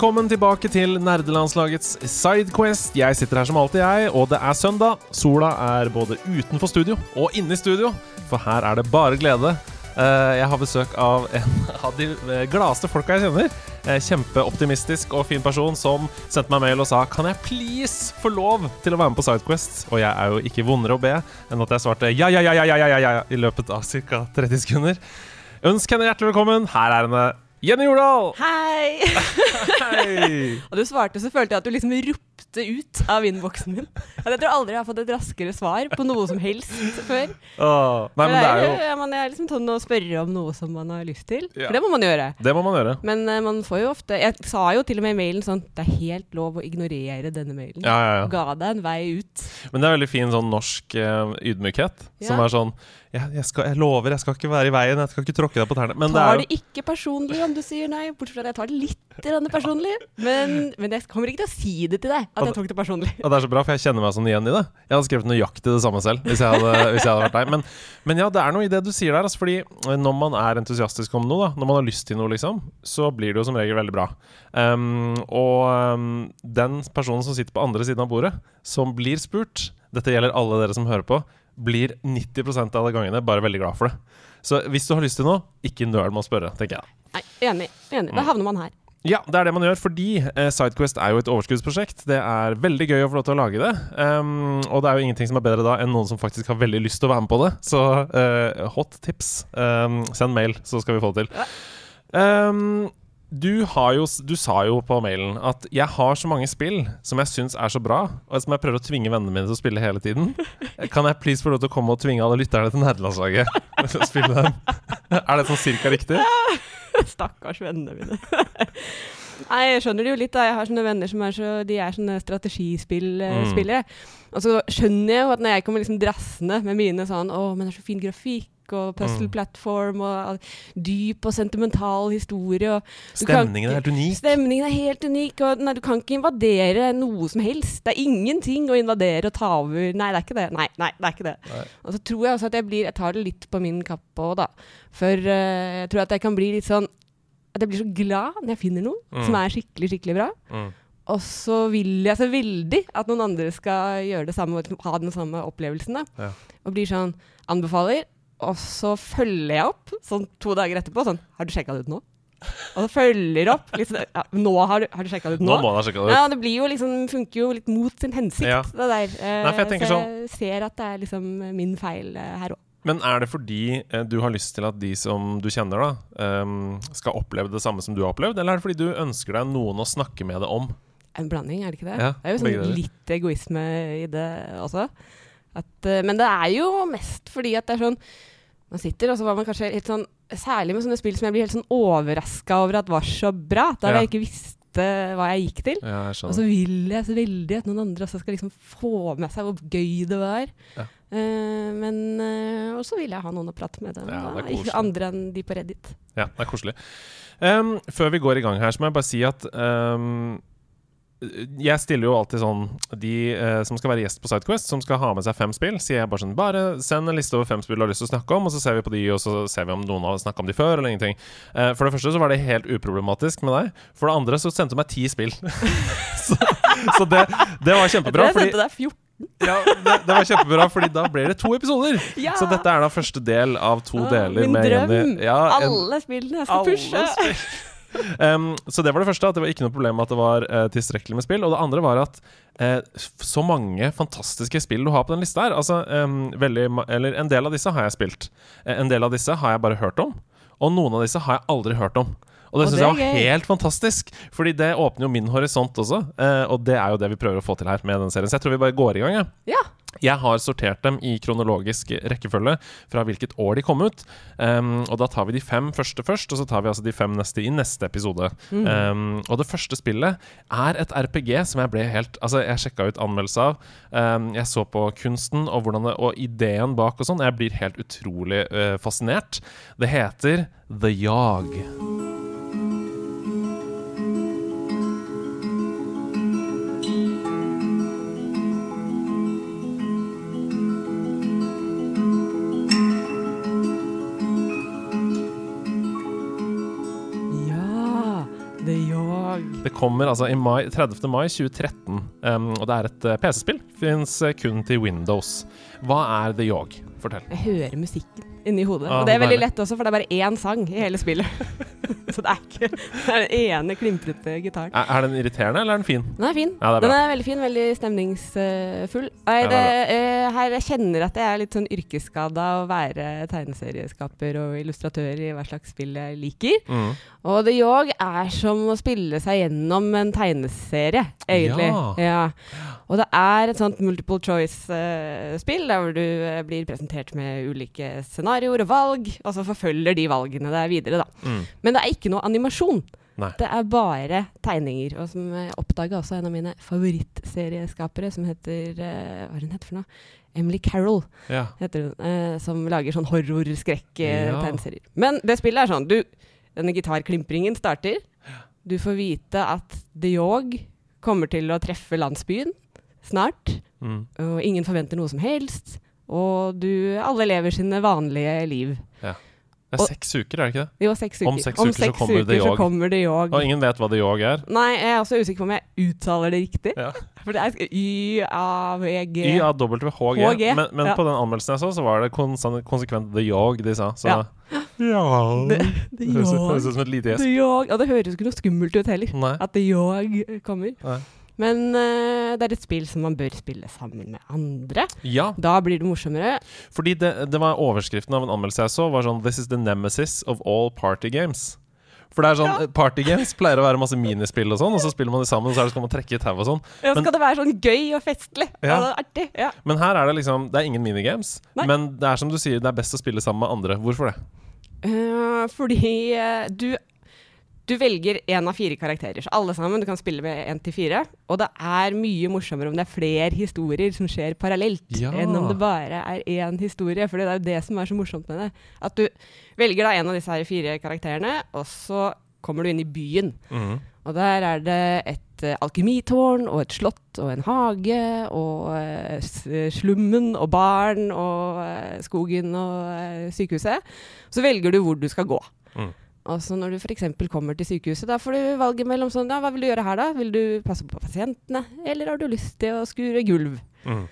Velkommen tilbake til nerdelandslagets Sidequest. Jeg sitter her som alltid, jeg, og det er søndag. Sola er både utenfor studio og inne i studio, for her er det bare glede. Eh, Jeg har besøk av en av de eh, gladeste folka jeg kjenner. Eh, Kjempeoptimistisk og fin person som sendte meg mail og sa Kan jeg please få lov til å være med på Sidequest? Og jeg er jo ikke vondere å be enn at jeg svarte ja, ja, ja, ja, ja, ja, ja, ja i løpet av ca. 30 sekunder. Ønsk henne hjertelig velkommen. Her er henne. Jenny Jordal! Hei! Hei! Og du svarte, så følte jeg at du liksom ropte ut av innboksen min. Jeg tror aldri jeg har fått et raskere svar på noe som helst før. Åh, nei, men det er jo ja, man er liksom sånn å spørre om noe som man har lyst til. Ja. For det må man gjøre. Det må man gjøre. Men uh, man får jo ofte Jeg sa jo til og med i mailen sånn Det er helt lov å ignorere denne mailen. Ja, ja, ja. Ga deg en vei ut. Men det er veldig fin sånn norsk uh, ydmykhet. Som er sånn jeg, jeg, skal, jeg lover, jeg skal ikke være i veien. Jeg skal ikke tråkke deg på tærne. Men det tar jo... det ikke personlig om du sier nei, bortsett fra at jeg tar det litt grann personlig. Men, men jeg kommer ikke til å si det til deg, at jeg tok det personlig. ja, det er så bra, for jeg kjenner meg sånn igjen i det. Jeg hadde skrevet nøyaktig det samme selv hvis jeg hadde, hvis jeg hadde vært deg. Men, men ja, det er noe i det du sier der. Altså, fordi eh, når man er entusiastisk om noe, da, når man har lyst til noe, liksom, så blir det jo som regel veldig bra. Um, og um, den personen som sitter på andre siden av bordet, som blir spurt Dette gjelder alle dere som hører på. Blir 90% av de gangene bare veldig glad for det. Så hvis du har lyst til noe, ikke nøl med å spørre, tenker jeg. Nei, enig. enig. Da havner man her. Ja, det er det man gjør, fordi eh, Sidequest er jo et overskuddsprosjekt. Det er veldig gøy å få lov til å lage det. Um, og det er jo ingenting som er bedre da enn noen som faktisk har veldig lyst til å være med på det. Så uh, hot tips. Um, send mail, så skal vi få det til. Um, du, har jo, du sa jo på mailen at 'jeg har så mange spill som jeg syns er så bra', og som jeg prøver å tvinge vennene mine til å spille hele tiden. Kan jeg please få lov til å komme og tvinge alle lytterne til nerdelandslaget til å spille dem? Er det sånn cirka riktig? Stakkars vennene mine. Nei, jeg skjønner det jo litt. da Jeg har sånne venner som er så De er sånne strategispillspillere. Og så skjønner jeg jo at når jeg kommer liksom drassende med mine sånn Å, men det er så fin grafikk og puzzle platform og dyp og sentimental historie og stemningen Stemningen er helt unik. Stemningen er helt unik, og nei, du kan ikke invadere noe som helst. Det er ingenting å invadere og ta over. Nei, det er ikke det. Nei, nei det er ikke det. Nei. Og så tror jeg også at jeg blir Jeg tar det litt på min kappe òg, da. For uh, jeg tror at jeg kan bli litt sånn At jeg blir så glad når jeg finner noe Mm. som er skikkelig, skikkelig bra. Mm. Og så vil jeg så veldig at noen andre skal gjøre det samme ha den samme opplevelsen. da. Ja. Og blir sånn Anbefaler. Og så følger jeg opp sånn to dager etterpå. Sånn Har du sjekka det ut nå? Og så følger opp. Liksom, ja, nå har du, har du sjekka det ut Nå nå? må du ha sjekka det ut. Ja, det blir jo liksom, funker jo litt mot sin hensikt, Ja. det der. Eh, Nei, for jeg tenker så jeg ser at det er liksom min feil eh, her òg. Men er det fordi eh, du har lyst til at de som du kjenner, da ehm, skal oppleve det samme som du har opplevd, eller er det fordi du ønsker deg noen å snakke med det om? En blanding, er det ikke det? Ja, det er jo sånn litt egoisme i det også. At, eh, men det er jo mest fordi at det er sånn Man sitter, og så var man kanskje helt sånn Særlig med sånne spill som jeg blir helt sånn overraska over at var så bra. Da Ja. jeg ikke visste hva jeg gikk til. Ja, jeg Og så vil jeg så veldig at noen andre også skal liksom få med seg hvor gøy det var. Ja. Eh, men uh, Og så vil jeg ha noen å prate med. Dem, Ja, det er ikke andre enn de på Reddit. Ja, det er koselig. Um, før vi går i gang her, så må jeg bare si at um, jeg stiller jo alltid sånn De uh, som skal være gjest på Sidequest, som skal ha med seg fem spill, sier jeg bare sånn Bare send en liste over fem spill du har lyst til å snakke om, og så ser vi på de, og så ser vi om noen har snakka om de før, eller ingenting. Eh, for det første så var det helt uproblematisk med deg. For det andre så sendte du meg ti spill. så så det, det var Jeg tror kjempebra. jeg sendte deg 14. ja, det, det var kjempebra, fordi da ble det to episoder. Ja! Så dette er da første del av to Åh, deler min med drøm. Ja, en- Alle spillene jeg skal pushe. spill. Um, så det var det første, at det var ikke noe problem at det var uh, tilstrekkelig med spill. Og det andre var at uh, så mange fantastiske spill du har på den lista her. Altså, um, veldig, eller en del av disse har jeg spilt. Eh, en del av disse har jeg bare hørt om. Og noen av disse har jeg aldri hørt om. Og det syns jeg var gøy. helt fantastisk, Fordi det åpner jo min horisont også. eh, og det er jo det vi prøver å få til her med den serien. Så jeg tror vi bare går i gang. Ja. Ja. Jeg har sortert dem i kronologisk rekkefølge fra hvilket år de kom ut. Um, og da tar vi de fem første først, og så tar vi altså de fem neste i neste episode. Mm. Um, og det første spillet er et RPG som jeg ble helt Altså, jeg sjekka ut anmeldelse av. Um, jeg så på kunsten og, det, og ideen bak og sånn. Jeg blir helt utrolig uh, fascinert. Det heter The Yag. The Yog. Det kommer altså i mai, 30. mai 2013, um, og det er et uh, PC-spill. Fins uh, kun til Windows. Hva er The Yog? Fortell. Jeg hører musikken inni hodet. Ah, og det er veldig lett også, for det er bare én sang i hele spillet. Så det er ikke det er den ene klimprete gitaren. Er, er den irriterende, eller er den fin? Den er fin. Ja, er den er veldig fin, veldig stemningsfull. Nei, det eh, her jeg kjenner at jeg er litt sånn yrkesskada å være tegneserieskaper og illustratør i hva slags spill jeg liker. Mm. Og The Yog er som å spille seg gjennom en tegneserie, egentlig. Ja. Ja. Og det er et sånt multiple choice-spill, der hvor du eh, blir presentert med ulike scenarioer og valg, og så forfølger de valgene deg videre, da. Mm. Men det er ikke noe animasjon. Nei. Det er bare tegninger. Og som jeg oppdaga også en av mine favorittserieskapere, som heter eh, Hva er hun heter for noe? Emily Carroll, Ja. heter hun. eh, som lager sånn horror-skrekk-tegneserier. Ja. Men det spillet er sånn du, Denne gitarklimpringen starter. Du får vite at The Yog kommer til å treffe landsbyen snart. Mm. Og ingen forventer noe som helst. Og du Alle lever sine vanlige liv. Det er Og- seks uker, er det ikke det? Jo, seks uker. Om seks uker så kommer uker så kommer det Yog. Og ingen vet hva det Yog er. Nei, jeg er også usikker på om jeg uttaler det riktig. Ja. For det er Y-A-V-G. Y-A-W-H-G. Men, men ja. på den anmeldelsen jeg så, så var det konsekvent The Yog de sa. Så Ja. ja. The, Det høres ut som et lite gjesp. Og det høres ikke noe skummelt ut heller. Nei. At The Yog kommer. Nei. Men uh, det er et spill som man bør spille sammen med andre. Ja, Da blir det morsommere. fordi det, det var overskriften av en anmeldelse jeg så, var sånn This is the nemesis of all party games. For det er sånn, Party games pleier å være masse minispill og sånn, og så spiller man de sammen, og så det skal man trekke i tau og sånn. Ja, Men- skal det være sånn gøy og festlig. Ja. Og artig. Ja. Men her er det liksom Det er ingen minigames. Nei. Men det er som du sier, det er best å spille sammen med andre. Hvorfor det? Uh, fordi uh, du du velger én av fire karakterer, så alle sammen. Du kan spille med én til fire. Og det er mye morsommere om det er flere historier som skjer parallelt, Ja. enn om det bare er én historie. For det er jo det som er så morsomt med det. At du velger da en av disse her fire karakterene, og så kommer du inn i byen. Mm. Og der er det et uh, alkemitårn og et slott og en hage og uh, slummen og barn og uh, skogen og eh, sykehuset. Så velger du hvor du skal gå. Mm. Og så når du f.eks. kommer til sykehuset, da får du valget mellom sånn Ja, hva vil du gjøre her, da? Vil du passe på pasientene, eller har du lyst til å skure gulv? Mm.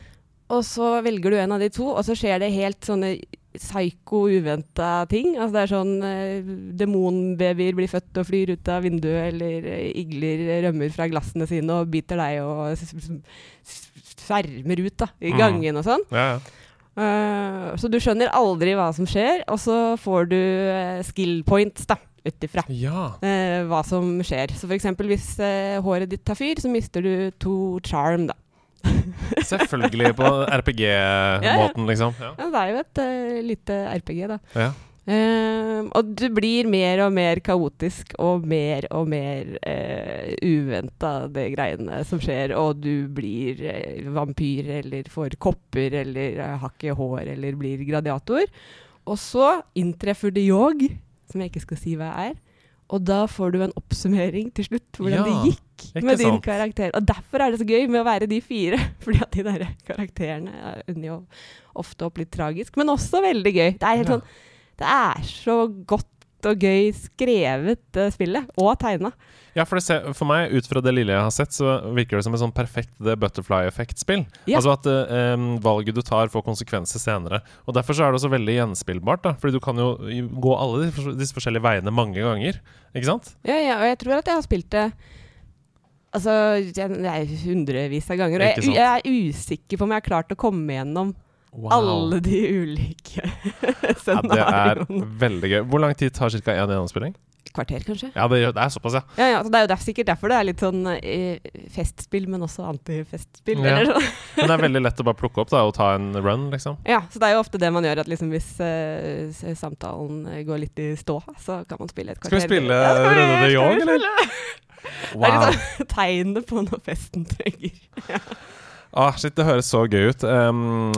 Og så velger du en av de to, og så skjer det helt sånne psyko, uventa ting. Altså det er sånn eh, demonbabyer blir født og flyr ut av vinduet, eller eh, igler rømmer fra glassene sine og biter deg og svermer ut da, i Mm. gangen og sånn. Ja, ja. Eh, så du skjønner aldri hva som skjer, og så får du uh, skill points da, ut ifra ja. uh, hva som skjer. Så eksempel hvis håret ditt tar fyr, så mister du to charm, da. Selvfølgelig på RPG-måten, liksom. Ja. Ja, det er jo et lite RPG, da. Ja. Eh, og du blir mer og mer kaotisk og mer og mer uh, uventa, det greiene som skjer. Og du blir uh, vampyr eller får kopper eller uh, har ikke hår eller blir gladiator. Og så inntreffer det yog, som jeg ikke skal si hva er. Og da får du en oppsummering til slutt, hvordan Ja, det gikk med din sant? karakter. Og derfor er det så gøy med å være de fire. Fordi at de der karakterene ender jo ofte opp litt tragisk, men også veldig gøy. Det er helt Ja. sånn Det er så godt og gøy skrevet, det spillet. Og tegna. Ja, for, det ser, for meg, ut fra det lille jeg har sett, så virker det som et sånn perfekt The Butterfly Effect-spill. Ja. Altså at eh, valget du tar, får konsekvenser senere. Og Derfor så er det også veldig gjenspillbart. da Fordi du kan jo gå alle disse forskjellige veiene mange ganger. Ikke sant? Ja, ja, og jeg tror at jeg har spilt det Altså, jeg- hundrevis av ganger. Og jeg, jeg er usikker på om jeg har klart å komme gjennom alle de ulike Ja, det er veldig gøy. Hvor lang tid tar ca. én gjennomspilling? kvarter, kanskje. Ja, det, er såpass, ja. Ja, ja, Det er jo der, sikkert derfor det er litt sånn eh, festspill, men også antifestspill. Ja. Eller sånn. Men det er veldig lett å bare plukke opp da, og ta en run, liksom. Ja, så det er jo ofte det man gjør, at liksom hvis uh, samtalen eh, går litt i stå, så kan man spille et kvarter. Skal vi spille Ja, Runde de Jong, eller? spille? Det er liksom sånn tegnet på når festen trenger. Ah, shit, det høres så gøy ut. Um,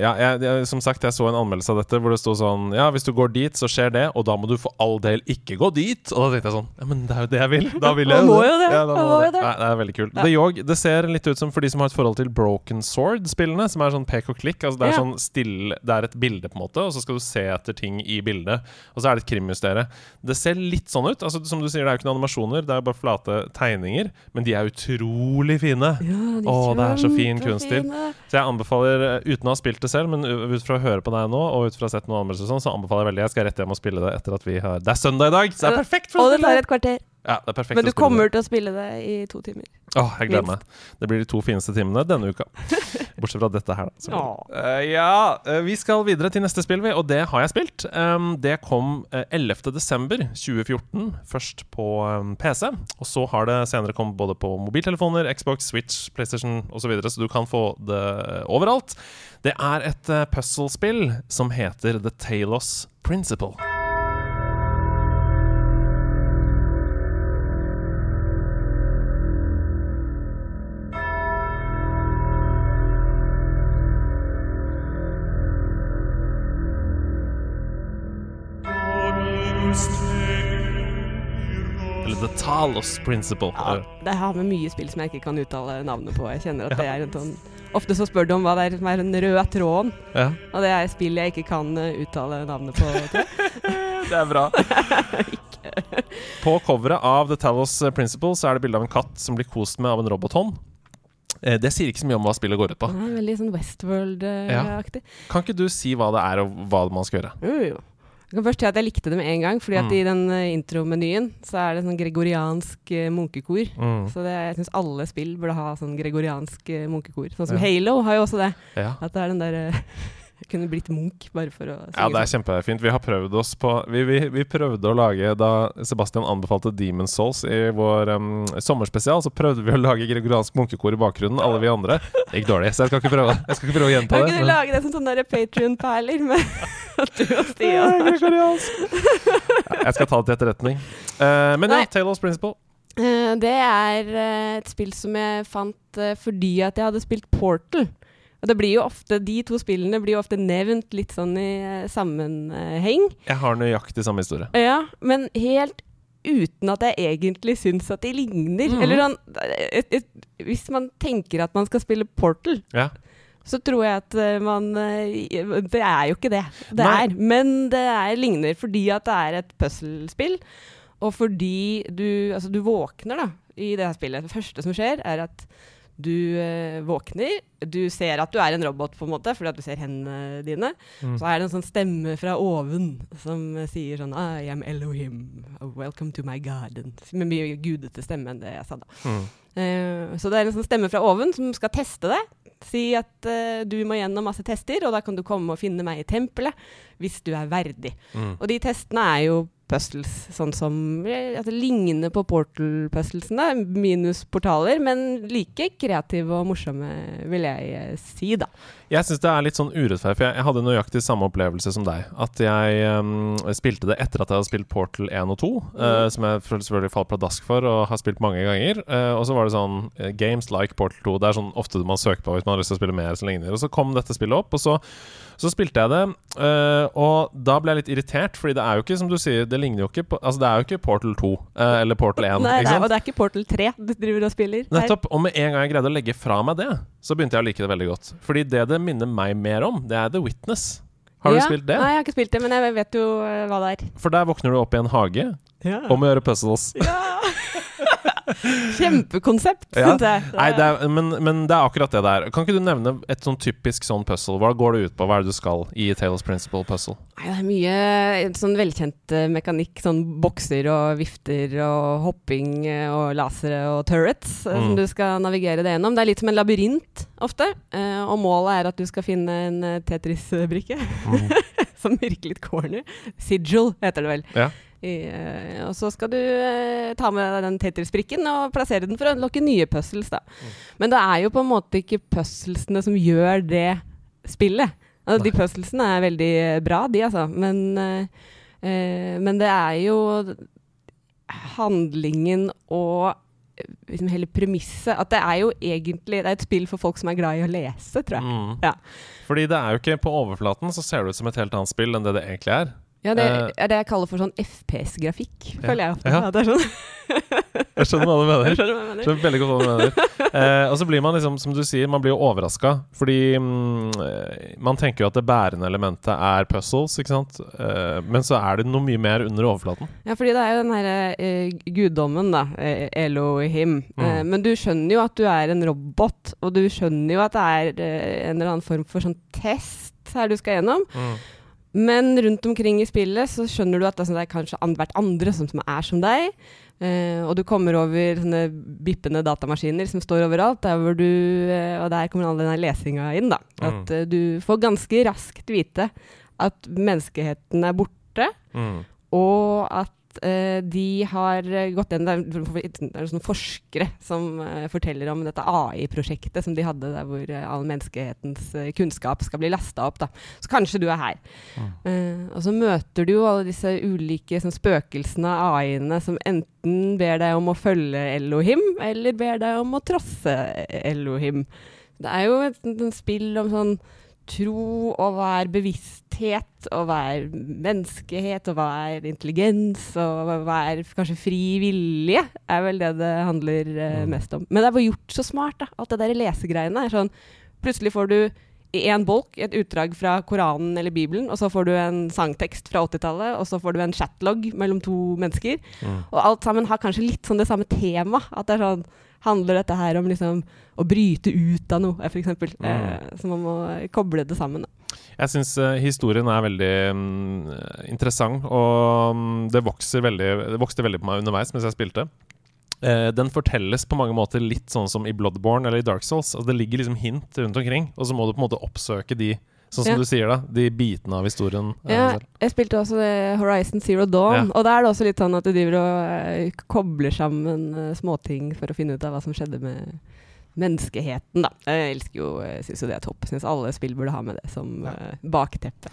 ja, jeg, jeg, som sagt, jeg så en anmeldelse av dette hvor det sto sånn Ja, hvis du går dit, så skjer det, og da må du for all del ikke gå dit. Og da tenkte jeg sånn Ja, men det er jo det jeg vil. Da vil jeg må jo det. Ja, da må må det. det. Nei, det er veldig kult. Ja. The Yog, det ser litt ut som for de som har et forhold til Broken Sword-spillene, som er sånn pek og klikk. Altså det er Ja. sånn stille Det er et bilde, på en måte, og så skal du se etter ting i bildet. Og så er det et krimjustere. Det ser litt sånn ut. Altså, som du sier, det er jo ikke noen animasjoner, det er bare flate tegninger, men de er utrolig fine. Ja, de Å, det er så fin kunststil. Så jeg anbefaler, eh, uten å ha spilt det selv, men ut fra å høre på deg nå, og ut fra å ha sett noen anmeldelser sånn, så anbefaler jeg veldig. Jeg skal rett hjem og spille det etter at vi har Det er søndag i dag, så det er perfekt for Og å det tar et kvarter. Ja, det er perfekt Men du kommer til å spille det i to timer. Åh, jeg gleder meg. Det blir de to fineste timene denne uka. Bortsett fra dette her, da. selvfølgelig. Åh. Eh, ja, eh, vi skal videre til neste spill, vi, og det har jeg spilt. Um, det kom eh, 11. desember 2014, først på um, PC. Og så har det senere kommet både på mobiltelefoner, Xbox, Switch, PlayStation osv., så, videre, så du kan få det eh, overalt. Det er et uh, puzzle-spill som heter The Talos Principle. Talos Principle. Ja, det har med mye spill som jeg ikke kan uttale navnet på. Jeg kjenner at det er en sånn Ofte så spør du om hva det er som er den røde tråden, Ja, og det er spill jeg ikke kan eh, uttale navnet på. det er bra. På coveret av The Talos Principle så er det bilde av en katt som blir kost med av en robothånd. Eh, Det sier ikke så mye om hva spillet går ut på. Veldig sånn Westworld-aktig. Kan ikke du si hva det er, og hva man skal gjøre? Jo, jo. Jeg kan først si at jeg likte det med en gang, fordi at Mm. i den eh, intromenyen så er det sånn gregoriansk eh, munkekor. Mm. Så det, jeg syns alle spill burde ha sånn gregoriansk eh, munkekor. Sånn som Ja. Halo har jo også det. Ja. At det er den der Jeg kunne blitt munk bare for å synge Ja, det er sånn. kjempefint. Vi har prøvd oss på Vi, vi, vi prøvde å lage Da Sebastian anbefalte Demon Souls i vår um, sommerspesial, så prøvde vi å lage gregoriansk munkekor i bakgrunnen, alle vi andre. Det gikk dårlig, så jeg skal ikke prøve, jeg skal ikke prøve å gjenta Kan det. ikke du lage det som sånne Patrion-perler at du og Stian er Jeg skal ta det til etterretning. Uh, men ja, Nei. Talos Principle. Uh, Det er uh, et spill som jeg fant fordi at jeg hadde spilt Portal. Og det blir jo ofte, De to spillene blir jo ofte nevnt litt sånn i sammenheng. Jeg har nøyaktig samme historie. Ja, men helt uten at jeg egentlig syns at de ligner. Mm. Eller sånn Hvis man tenker at man skal spille Portal, Ja. Så tror jeg at eh, man eh, Det er jo ikke det. Det Nei. er, men det er, ligner fordi at det er et puzzlespill, og fordi du Altså, du våkner da i det her spillet. Det første som skjer, er at du eh, våkner, du ser at du er en robot, på en måte, fordi at du ser hendene dine. Mm. Så er det en sånn stemme fra oven som eh, sier sånn I am Elohim, welcome to my garden. Med mye gudete stemme enn det jeg sa da. Mm. Eh, så det er en sånn stemme fra oven som skal teste deg. Si at uh, du må gjennom masse tester, og da kan du komme og finne meg i tempelet hvis du er verdig. Mm. Og de testene er jo puzzles, sånn som eh, at det ligner på Portal-puzzlesene, minus portaler, men like kreative og morsomme, vil jeg si, da. Jeg syns det er litt sånn urettferdig, for jeg, jeg hadde nøyaktig samme opplevelse som deg. At jeg um, spilte det etter at jeg hadde spilt Portal 1 og 2, eh, som jeg føl- selvfølgelig falt pladask for og har spilt mange ganger. Uh, og så var det sånn uh, Games like Portal 2. Det er sånn ofte man søker på hvis man har lyst til å spille mer. som ligner. Og så kom dette spillet opp, og så, så spilte jeg det. og da ble jeg litt irritert, fordi det er jo ikke, som du sier, det ligner jo ikke på Altså, det er jo ikke Portal 2 eh, eller Portal 1. Nei, er, og det er ikke Portal 3 du driver og spiller. Nettopp. Og med en gang jeg greide å legge fra meg det, så begynte jeg å like det veldig godt. Fordi det det minner meg mer om, det er The Witness. Har du spilt det? Nei, jeg har ikke spilt det, men jeg vet jo eh, hva det er. For der våkner du opp i en hage Ja. om å gjøre puzzles. Ja. Kjempekonsept, Ja. syns jeg. Nei, det er, men, men det er akkurat det der. Kan ikke du nevne et sånn typisk sånn puzzle? Hva går det ut på? Hva er det du skal i Tales Principle Puzzle? Nei, det er mye sånn velkjent eh, mekanikk. Sånn bokser og vifter og hopping eh, og lasere og turrets eh, Mm. som du skal navigere det gjennom. Det er litt som en labyrint ofte. eh, og målet er at du skal finne en eh, Tetris-brikke. Mm. som virker litt corny. Sigil heter det vel. Ja. I, eh, og så skal du eh, ta med deg den Tetris-brikken og plassere den for å lokke nye puzzles. Da. Men det er jo på en måte ikke puzzlesene som gjør det spillet. Altså, de puzzlesene er veldig bra, de, altså. Men, eh, eh, men det er jo handlingen og eh, liksom hele premisset At det er jo egentlig Det er et spill for folk som er glad i å lese, tror jeg. Mm. Ja. Fordi det er jo ikke på overflaten så ser det ut som et helt annet spill enn det det egentlig er. Ja, det Eh. er det jeg kaller for sånn FPS-grafikk, Ja. føler jeg ofte. Ja. Det er sånn. Jeg skjønner hva du mener. Jeg Skjønner hva jeg mener? Skjønner veldig godt hva du mener. Eh, og så blir man liksom, som du sier, man blir jo overraska. Fordi mm, eh, man tenker jo at det bærende elementet er puzzles, ikke sant. Eh, men så er det noe mye mer under overflaten. Ja, fordi det er jo den herre eh, guddommen, da. Eh, Elohim. Eh, Mm. men du skjønner jo at du er en robot, og du skjønner jo at det er eh, en eller annen form for sånn test her du skal gjennom. Men rundt omkring i spillet så skjønner du at det er, sånn, kanskje hvert andre som, som er som deg. Eh, og du kommer over sånne bippende datamaskiner som står overalt. Der hvor du, eh, og der kommer all denne lesinga inn. da. At eh, du får ganske raskt vite at menneskeheten er borte, Mm. og at eh, de har gått inn Det er, det sånne forskere som eh, forteller om dette AI-prosjektet som de hadde der hvor eh, all menneskehetens eh, kunnskap skal bli lasta opp. da. Så kanskje du er her. Eh, og så møter du jo alle disse ulike sånn, spøkelsene av AI-ene som enten ber deg om å følge Elohim, eller ber deg om å trosse Elohim. Det er jo et, et spill om sånn tro og hva er bevissthet, og hva er menneskehet, og hva er intelligens, og hva- er kanskje fri vilje, er vel det det handler eh, Mm. mest om. Men det er bare gjort så smart, da. Alt det der lesegreiene er sånn Plutselig får du i én bolk et utdrag fra Koranen eller Bibelen, og så får du en sangtekst fra 80-tallet, og så får du en chatlog mellom to mennesker. Mm. Og alt sammen har kanskje litt sånn det samme tema. At det er sånn Handler dette her om liksom å bryte ut av noe, f.eks.? Mm. Eh, så man må koble det sammen. Da. Jeg syns historien er veldig um, interessant, og um, det veldig Det vokste veldig på meg underveis mens jeg spilte. Uh, den fortelles på mange måter litt sånn som i Bloodborne eller i Dark Souls. Altså, det ligger liksom hint rundt omkring, og så må du på en måte oppsøke de Sånn som Ja. du sier, da. De bitene av historien. eh, Ja, selv. jeg spilte også Horizon Zero Dawn, og da er det også litt sånn at du driver og eh, kobler sammen eh, småting for å finne ut av hva som skjedde med menneskeheten, da. Jeg elsker jo, syns jo det er topp. Syns alle spill burde ha med det som Ja. bakteppe.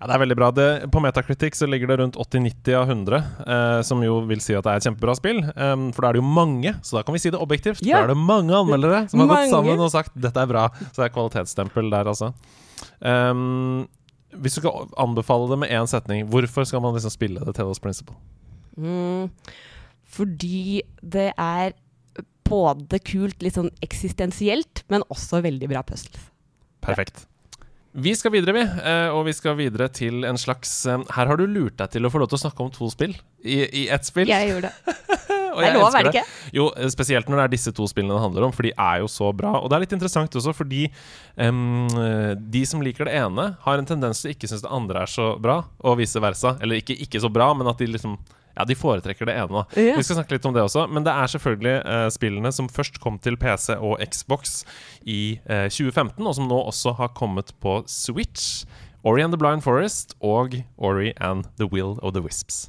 Ja, det er veldig bra. Det, på Metacritic så ligger det rundt 80-90 av 100, eh, som jo vil si at det er et kjempebra spill. Um, for da er det jo mange, så da kan vi si det objektivt. Ja. Da er det mange anmeldere som har gått sammen og sagt 'dette er bra'. Så det er kvalitetsstempel der, altså. Em, hvis du skal anbefale det med én setning, hvorfor skal man liksom spille The Tellos Principle? Mm, fordi det er både kult, litt sånn eksistensielt, men også veldig bra puzzles. Perfekt. Vi skal videre, vi. eh, Og vi skal videre til en slags eh, Her har du lurt deg til å få lov til å snakke om to spill i, i ett spill. Jeg gjorde det. og Det jeg er lov, er det ikke? Jo, spesielt når det er disse to spillene det handler om, for de er jo så bra. Og det er litt interessant også, fordi eh, de som liker det ene, har en tendens til ikke synes det andre er så bra, og vice versa. Eller ikke ikke så bra, men at de liksom ja, de foretrekker det ene. Ja. Vi skal snakke litt om det også. Men det er selvfølgelig eh, spillene som først kom til PC og Xbox i eh, 2015, og som nå også har kommet på Switch. Ori and the Blind Forest og Ori and the Will of the Wisps.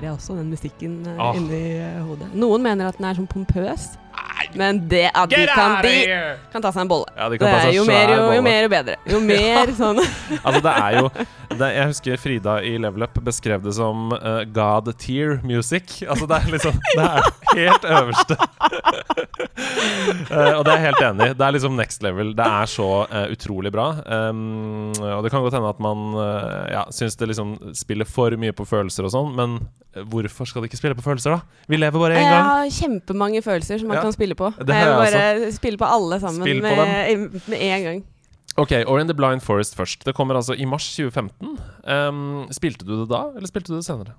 Hører jeg også den musikken eh, Ah. inni eh, hodet. Noen mener at den er sånn pompøs, men det at de kan, de kan ta seg en bolle. Ja, de Det er seg jo mer, jo, bolle. jo mer, jo bedre. Jo mer sånn Altså, det er jo det, Jeg husker Frida i Level Up beskrev det som uh, God tear music. Altså, det er liksom Det er helt øverste. uh, og det er jeg helt enig i. Det er liksom next level. Det er så uh, utrolig bra. Um, og det kan godt hende at man uh, ja, syns det liksom spiller for mye på følelser og sånn, men hvorfor skal du ikke spille på følelser, da? Vi lever bare én Jeg har kjempemange følelser som man Ja, kan spille på. det jeg bare spille på alle sammen Spill på med, med en gang. Ok, Or in the Blind Forest først. Det kommer altså i mars 2015. Um, spilte du det da, eller spilte du det senere?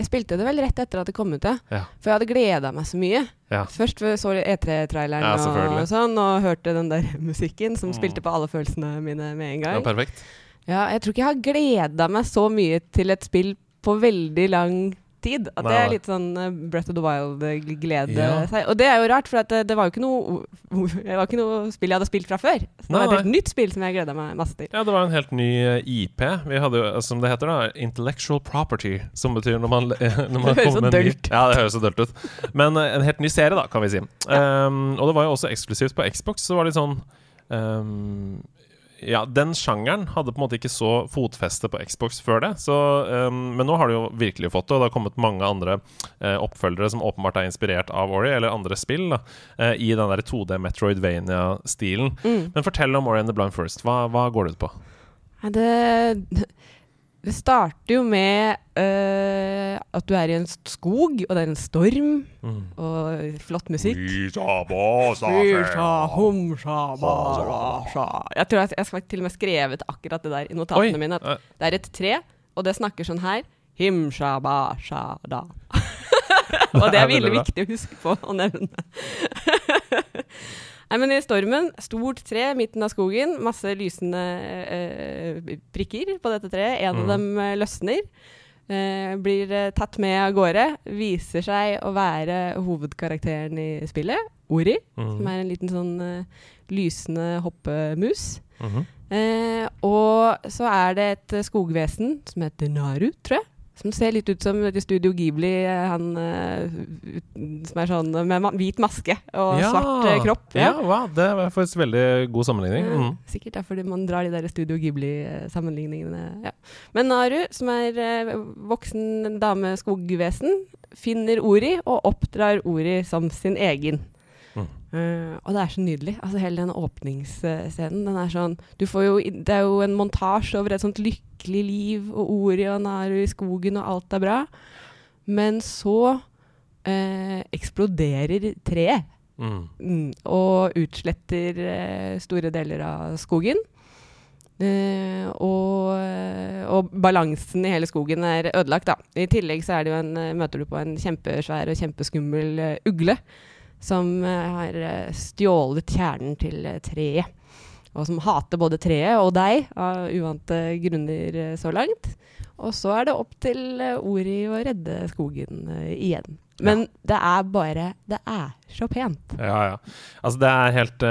Jeg spilte det vel rett etter at det kom ut, ja. Ja. For jeg hadde gleda meg så mye. Ja. Først så E3-traileren Ja, og, sånn, og hørte den der musikken som Mm. spilte på alle følelsene mine med en gang. Ja, perfekt. Ja, jeg tror ikke jeg har gleda meg så mye til et spill på veldig lang tid. At Nei, det er litt sånn eh, Breath of the Wild-glede. Ja. seg. Og det er jo rart, for at det, det var jo ikke noe Det var ikke noe spill jeg hadde spilt fra før. Så det Nei, var et helt nytt spill som jeg gleda meg masse til. Ja, det var en helt ny eh, IP. Vi hadde jo, eh, som det heter, da, intellectual property. Som betyr når man, når man Det høres kommer så med en ny- dølt ut. Ja, det høres så dølt ut. Men eh, en helt ny serie, da, kan vi si. Um, og det var jo også eksklusivt på Xbox. Så det var litt sånn um, Ja, den sjangeren hadde på en måte ikke så fotfeste på Xbox før det. Så, um, men nå har det jo virkelig fått det, og det har kommet mange andre uh, oppfølgere som åpenbart er inspirert av Ori, eller andre spill, da, uh, i den der 2D Metroidvania-stilen. Mm. Men fortell om Ori and the Blind First. Hva, hva går det ut på? Det, det starter jo med uh, at du er i en skog, og det er en storm, Mm. og flott musikk. Jeg tror jeg, jeg skal til og med skrevet akkurat det der i notatene mine. At det er et tre, og det snakker sånn her. Himsja, basja, da. og det er veldig viktig å huske på å nevne. Nei, men i stormen, stort tre midten av skogen, masse lysende eh, prikker på dette treet. En Mm. av dem eh, løsner. Eh, blir eh, tatt med av gårde. Viser seg å være hovedkarakteren i spillet, Ori. Som mm, er en liten sånn eh, lysende hoppemus. Mm. Eh, og så er det et eh, skogvesen som heter Naru, tror jeg. Som ser litt ut som Studio Ghibli, eh, han eh, som er sånn med hvit maske og Ja, svart eh, kropp. Ja, wow, det var faktisk veldig god sammenligning. Ja, Mm. Sikkert derfor man drar de der Studio Ghibli-sammenligningene. Ja. Men Naru, som er voksen dame skogvesen, finner Ori og oppdrar Ori som sin egen. Eh, og det er så nydelig. Altså Hele den åpningsscenen. Den er sånn du får jo, Det er jo en montasje over et sånt lykkelig liv, og Ori og Naru i skogen, og alt er bra. Men så uh, eksploderer treet. Mm. Mm, og utsletter uh, store deler av skogen. Og, og balansen i hele skogen er ødelagt, da. I tillegg så er det jo en, møter du på en kjempesvær og kjempeskummel ugle som eh, har eh, stjålet kjernen til eh, treet. Og som hater både treet og deg av uvante grunner så langt. Og så er det opp til Ori å redde skogen igjen. Men det er bare Det er så pent. Ja, ja. Altså, det er helt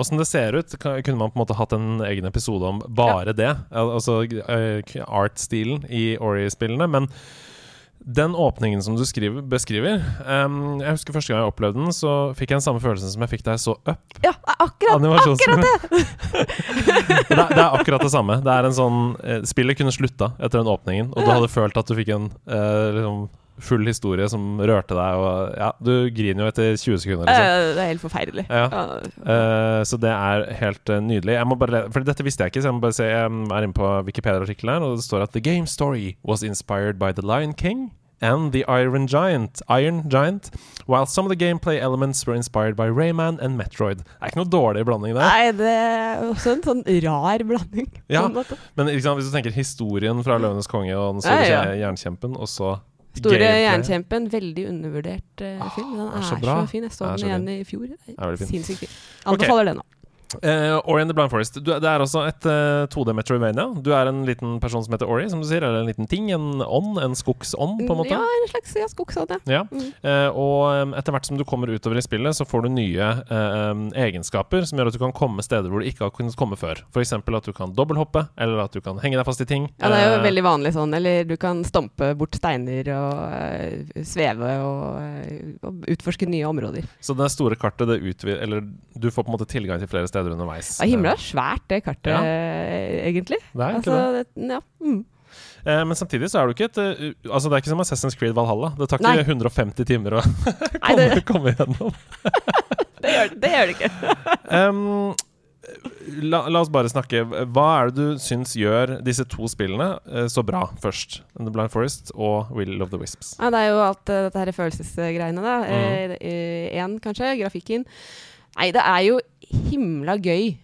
Åssen uh, det ser ut, kunne man på en måte hatt en egen episode om bare det. Altså uh, art-stilen i Ori-spillene. Men den åpningen som du skriver, beskriver um, Jeg husker første gang jeg opplevde den, så fikk jeg den samme følelsen som jeg fikk da jeg så Up. Ja, akkurat! akkurat det, er, det er akkurat det samme. Det er en sånn eh, Spillet kunne slutta etter den åpningen, og du hadde følt at du fikk en uh, liksom full historie som rørte deg, og ja, du griner jo etter 20 sekunder, liksom. Det er helt forferdelig. Ja. Uh, så det er helt uh, nydelig. Bare, for Dette visste jeg ikke, så jeg må bare se Jeg er inne på Wikipedia-artikkelen her, og det står at The game story was inspired by The Lion King and The Iron Giant, Iron Giant, while some of the gameplay elements were inspired by Rayman and Metroid. Det er ikke noe dårlig blanding der. Nei, det er også en sånn rar blanding. Ja. Men liksom, hvis du tenker historien fra Løvenes konge og den store Ja, ja. jernkjempen, og så Store jernkjempen, veldig undervurdert Ah, film. Den er så så, fin. Jeg så den igjen i fjor. Sinnssykt fin. Anbefaler den, da. Eh, Ori and the Blind Forest. Du, det er også et uh, 2D Metrovania. Du er en liten person som heter Ori, som du sier. Eller en liten ting. En ånd. En skogsånd, på en måte. Ja, en slags ja, skogsånd, ja. Mm. Uh, og um, etter hvert som du kommer utover i spillet, så får du nye eh, um, egenskaper som gjør at du kan komme steder hvor du ikke har kunnet komme før. F.eks. at du kan dobbelthoppe, eller at du kan henge deg fast i ting. Ja, det er jo Eh, veldig vanlig sånn. Eller du kan stompe bort steiner og eh, sveve og, eh, og utforske nye områder. Så det store kartet, det utvider Eller du får på en måte tilgang til flere steder underveis. Himmelen er svært, det kartet, Ja. egentlig. Det er egentlig Altså, det. det, ja. Mm. Eh, men samtidig så er du ikke et eh, Altså Det er ikke som Assassin's Creed Valhalla. Det tar ikke Nei. 150 timer å Nei, komme, det, komme gjennom. det, gjør, det gjør det ikke. Um, la, la oss bare snakke. Hva er det du syns gjør disse to spillene eh, så bra, først? The Blind Forest og Will of the Wisps. Ja, det er jo alt dette her følelsesgreiene, da. Mm. Én, kanskje. Grafikken. Nei, det er jo himla gøy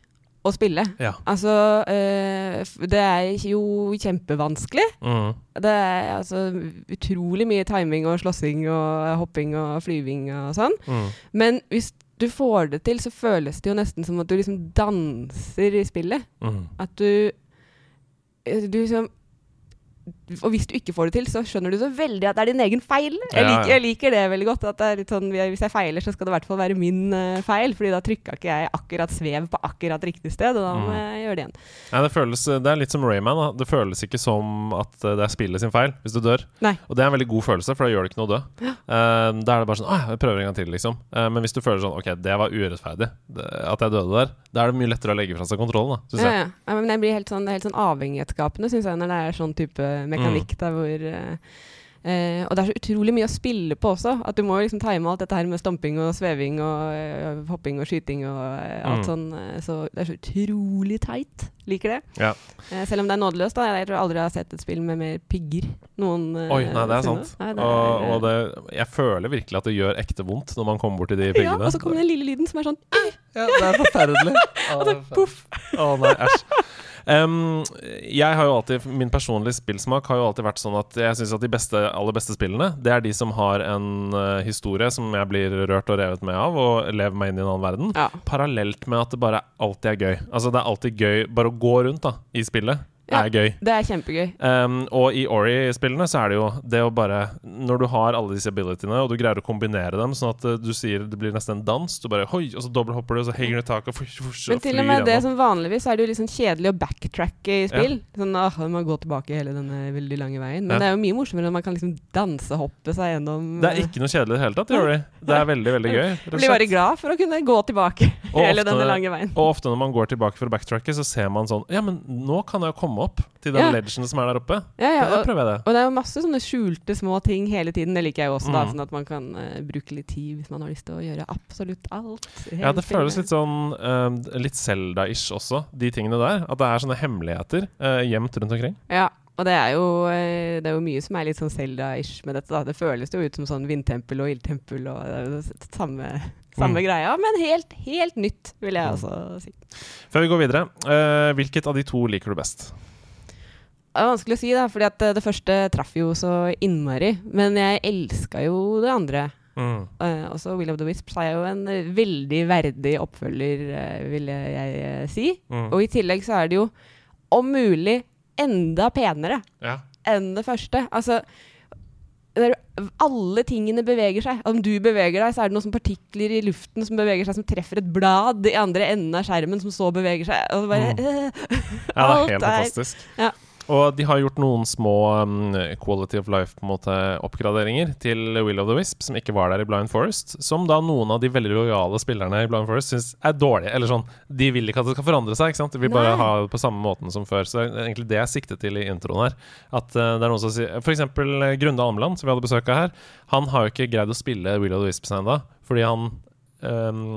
å spille. Ja. Altså, eh, det er jo kjempevanskelig. Mm. Det er altså utrolig mye timing og slåssing og hopping og flyving og sånn. Mm. Men hvis du får det til, så føles det jo nesten som at du liksom danser i spillet. Mm. At du eh, Du liksom Og hvis du ikke får det til, så skjønner du så veldig at det er din egen feil. Jeg, liker, jeg liker det veldig godt. At det er litt sånn, hvis jeg feiler, så skal det i hvert fall være min uh, feil. Fordi da trykka ikke jeg akkurat svev på akkurat riktig sted, og da må Mm. jeg gjøre det igjen. Nei, det, føles, det er litt som Rayman. Da. Det føles ikke som at eh, det er spillet sin feil hvis du dør. Nei. Og det er en veldig god følelse, for da gjør det ikke noe å dø. Eh, da er det bare sånn Åh, jeg prøver en gang til, liksom. Uh, men hvis du føler sånn Ok, det var urettferdig det, at jeg døde der, da er det mye lettere å legge fra seg kontrollen, da, syns Ja, jeg. ja. ja, men jeg blir helt sånn, helt sånn avhengighetsskapende, syns jeg, når det er sånn type mekanikk der hvor eh, eh, Og det er så utrolig mye å spille på også. At du må liksom time alt dette her med stamping og sveving og uh, hopping og skyting og uh, alt Mm. sånn. så det er så utrolig teit. Liker det. Ja. Eh, selv om det er nådeløst. da Jeg tror aldri jeg har sett et spill med mer pigger. Noen uh, Oi, nei, det er sant. Nei, det og, er, og det, jeg føler virkelig at det gjør ekte vondt når man kommer bort til de piggene. Ja, og så kommer den lille lyden som er sånn Ja, det er forferdelig. Og så poff. Å nei, æsj. Em, jeg har jo alltid Min personlige spillsmak har jo alltid vært sånn at jeg syns at de beste, aller beste spillene, det er de som har en uh, historie som jeg blir rørt og revet med av, og lever meg inn i en annen verden. Ja. Parallelt med at det bare alltid er gøy. Altså Det er alltid gøy Bare å gå rundt da i spillet Ja. er gøy. Det er kjempegøy. Um, og i Ori-spillene så er det jo det å bare Når du har alle disse abilityene, og du greier å kombinere dem sånn at uh, du sier det blir nesten en dans Du bare Hoi! Og så dobbelthopper du, og så henger du i taket, og, flyr gjennom. Men til og med det som vanligvis er det jo litt sånn kjedelig å backtracke i spill. Sånn, åh, man må gå tilbake hele denne veldig lange veien. Men Ja. det er jo mye morsommere når man kan liksom dansehoppe seg gjennom Det er ikke noe kjedelig i det hele tatt i Ori. Det er veldig, veldig gøy. blir bare glad for å kunne gå tilbake hele ofte- denne lange veien. Og ofte når man går tilbake for å backtracke, så ser man sånn Ja, men nå kan jeg jo komme opp til den Ja. ledgen som er der oppe. Ja, ja, Da og, prøver jeg det. og det er jo masse sånne skjulte små ting hele tiden. Det liker jeg jo også, da. Mm. Sånn at man kan uh, bruke litt tid hvis man har lyst til å gjøre absolutt alt. Ja, det føles litt sånn uh, Litt Zelda-ish også, de tingene der. At det er sånne hemmeligheter uh, gjemt rundt omkring. Ja, og det er, jo, det er jo mye som er litt sånn Zelda-ish med dette. da. Det føles jo ut som sånn vindtempel og ildtempel og det er jo det samme, samme Mm. greia. Men helt, helt nytt, vil jeg altså også si. Før vi går videre, uh, hvilket av de to liker du best? Det er vanskelig å si, da, fordi at eh, det første traff jo så innmari. Men jeg elska jo det andre. Mm. Uh, også Will of the Wisps er jo en eh, veldig verdig oppfølger, uh, vil jeg uh, si. Mm. Og i tillegg så er det jo om mulig enda penere Ja. enn det første. Altså alle tingene beveger seg. Om du beveger deg, så er det noen som partikler i luften som beveger seg, som treffer et blad i andre enden av skjermen, som så beveger seg. Og bare, Mm. Ja, det er helt fantastisk. Ja. Og de har gjort noen små um, quality of life på en måte oppgraderinger til Will of the Wisp, som ikke var der i Blind Forest. Som da noen av de veldig lojale spillerne i Blind Forest syns er dårlige. Eller sånn, de vil ikke at det skal forandre seg. ikke sant? De vil bare Nei. ha det på samme måten som før. Så det er egentlig det jeg siktet til i introen her. At uh, det er noen som sier eksempel uh, Grunde Almeland, som vi hadde besøk av her. Han har jo ikke greid å spille Will of the Wisps ennå, fordi han um,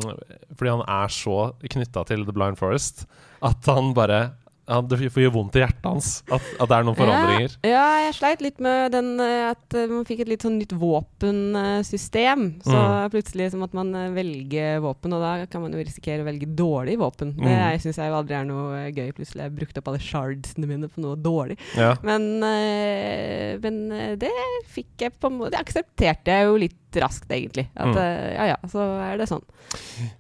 fordi han er så knytta til The Blind Forest at han bare han, Det får gjøre vondt i hjertet hans at, at det er noen forandringer. Ja, ja, jeg sleit litt med den eh, at eh, man fikk et litt sånn nytt våpensystem. Så Mm. plutselig så måtte man eh, velge våpen, og da kan man jo risikere å velge dårlig våpen. Det Mm. syns jeg jo aldri er noe gøy. Plutselig har jeg brukt opp alle shardsene mine på noe dårlig. Ja. Men, men det fikk jeg på en måte Det aksepterte jeg jo litt raskt, egentlig. At Mm. eh, ja ja, så er det sånn.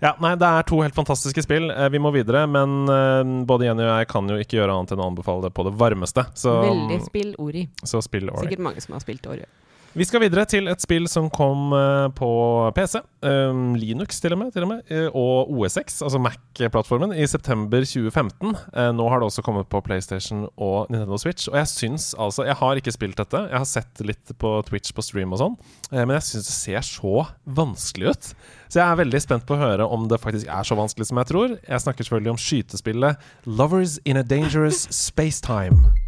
ja, nei, det er to helt fantastiske spill. Eh, Vi må videre, men eh, både Jenny og jeg kan jo ikke gjøre annet enn å anbefale det på det varmeste. Så, Veldig spill Ori. så spill Ori. Sikkert mange som har spilt Ori. Vi skal videre til et spill som kom eh, på PC, eh, Linux til og med, til og, med eh, og OSX, altså Mac-plattformen, i september 2015. Eh, nå har det også kommet på PlayStation og Nintendo Switch. Og jeg syns altså Jeg har ikke spilt dette, jeg har sett litt på Twitch på stream og sånn, men jeg syns det ser så vanskelig ut. Så jeg er veldig spent på å høre om det faktisk er så vanskelig som jeg tror. Jeg snakker selvfølgelig om skytespillet Lovers in a Dangerous Spacetime.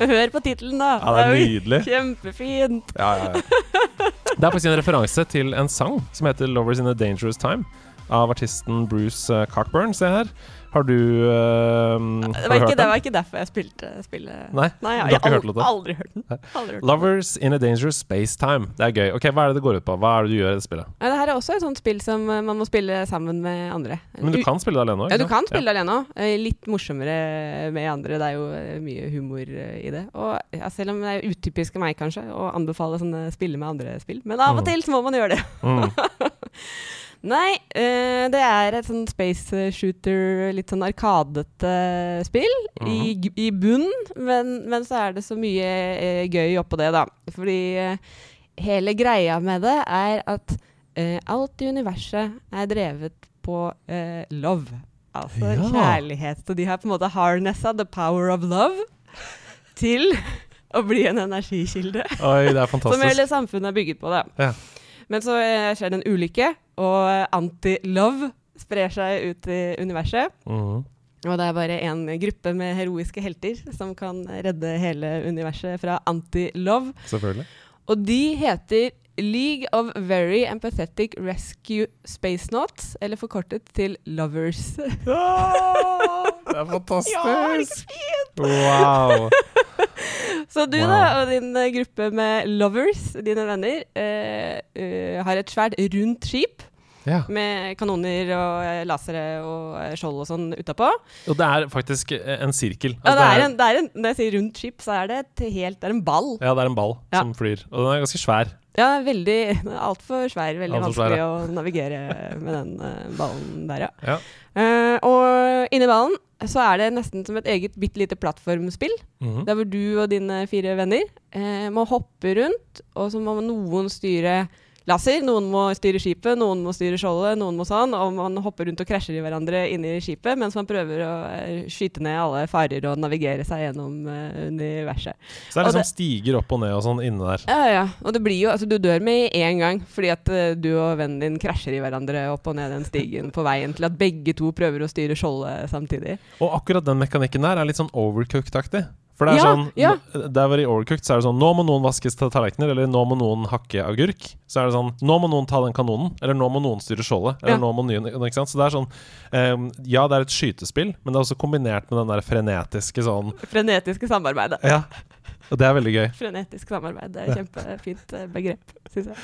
Hør på tittelen, da. Ja, det er nydelig. Kjempefint. Ja, ja, ja. Det er faktisk en referanse til en sang som heter 'Lovers in a Dangerous Time' av artisten Bruce eh, Cockburn. Se her. Har du uh, Det var, ikke, det var ikke derfor jeg spilte spillet. Nei, Nei har jeg, ikke har aldri, aldri hørt den. Aldri hørt den. 'Lovers in a Dangerous Space Time'. Det er gøy. Ok, Hva er det det går ut på? Hva er det du gjør i det spillet? Ja, det her er også et sånt spill som eh, man må spille sammen med andre. Men du kan spille det alene òg? Ja, du kan spille det alene òg. Litt morsommere med andre. Det er jo eh, mye humor eh, i det. Og ja, Selv om det er utypisk av meg kanskje å anbefale sånne spille med andre-spill. Men av og Mm. til så må man gjøre det. Mm. Nei, uh, det er et sånn space shooter, litt sånn arkadete spill i, -hmm. i, i bunn, men, men så er det så mye uh, gøy oppå det, da. Fordi uh, hele greia med det er at alt i universet er drevet på love. Altså Ja. kjærlighet. Så de har på en måte harnessa the power of love til å bli en energikilde. Oi, det er Som hele samfunnet er bygget på, da. Ja. Men så skjer det en ulykke, og anti-love sprer seg ut i universet. Mhm. Og det er bare én gruppe med heroiske helter som kan redde hele universet fra anti-love. Selvfølgelig. Og de heter League of Very Empathetic Rescue Spacenauts, eller forkortet til Lovers. det er fantastisk! Ja, det er Wow. Så du Wow. da, og din eh, gruppe med lovers, dine venner, eh, uh, har et svært rundt skip Ja. med kanoner og eh, lasere og eh, skjold og sånn utapå. Og det er faktisk eh, en sirkel. Ja, Altså, det er en, det er en, når jeg sier rundt skip, så er det et helt Det er en ball. ja, det er en ball Ja. som flyr. Og den er ganske svær. Ja, veldig Altfor svær. Veldig Alt vanskelig svær, vanskelig å navigere med den ballen der, ja. Ja. Eh, og inni ballen så er det nesten som et eget bitte lite plattformspill. Mhm. Der hvor du og dine fire venner uh, må hoppe rundt, og så må noen styre laser, noen må styre skipet, noen må styre skjoldet, noen må sånn, og man hopper rundt og krasjer i hverandre inni skipet mens man prøver å eh, skyte ned alle farer og navigere seg gjennom eh, universet. Så det er liksom det- stiger opp og ned og sånn inne der. Ja, ja. Og det blir jo Altså, du dør med én gang fordi at eh, du og vennen din krasjer i hverandre opp og ned den stigen på veien til at begge to prøver å styre skjoldet samtidig. Og akkurat den mekanikken der er litt sånn overcooked-aktig. For det er Ja, sånn ja. Der hvor i overcooked så er det sånn Nå må noen vaskes til tallerkener, eller nå må noen hakke agurk. Så er det sånn Nå må noen ta den kanonen, eller nå må noen styre skjoldet. Eller Ja. nå må noen Ikke sant? Så det er sånn um, Ja, det er et skytespill, men det er også kombinert med den der frenetiske sånn Frenetiske samarbeidet. Ja. Og det er veldig gøy. Frenetisk samarbeid. Det er et kjempefint eh, begrep, syns jeg.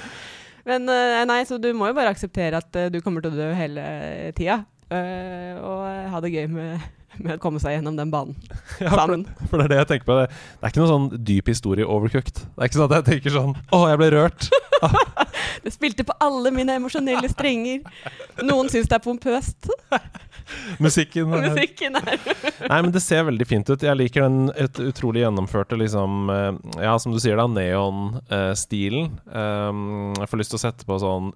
Men eh, nei, så du må jo bare akseptere at eh, du kommer til å dø hele tida. og ha det gøy med, med å komme seg gjennom den banen Ja, for, sammen. for det er det jeg tenker på. Det, det er ikke noe sånn dyp historie overcooked. Det er ikke sånn at jeg tenker sånn Å, jeg ble rørt. Det spilte på alle mine emosjonelle strenger. Noen syns det er pompøst. Musikken Musikken er Nei, men det ser veldig fint ut. Jeg liker den et utrolig gjennomførte, liksom eh, Ja, som du sier, da, neon-stilen. Um, jeg får lyst til å sette på sånn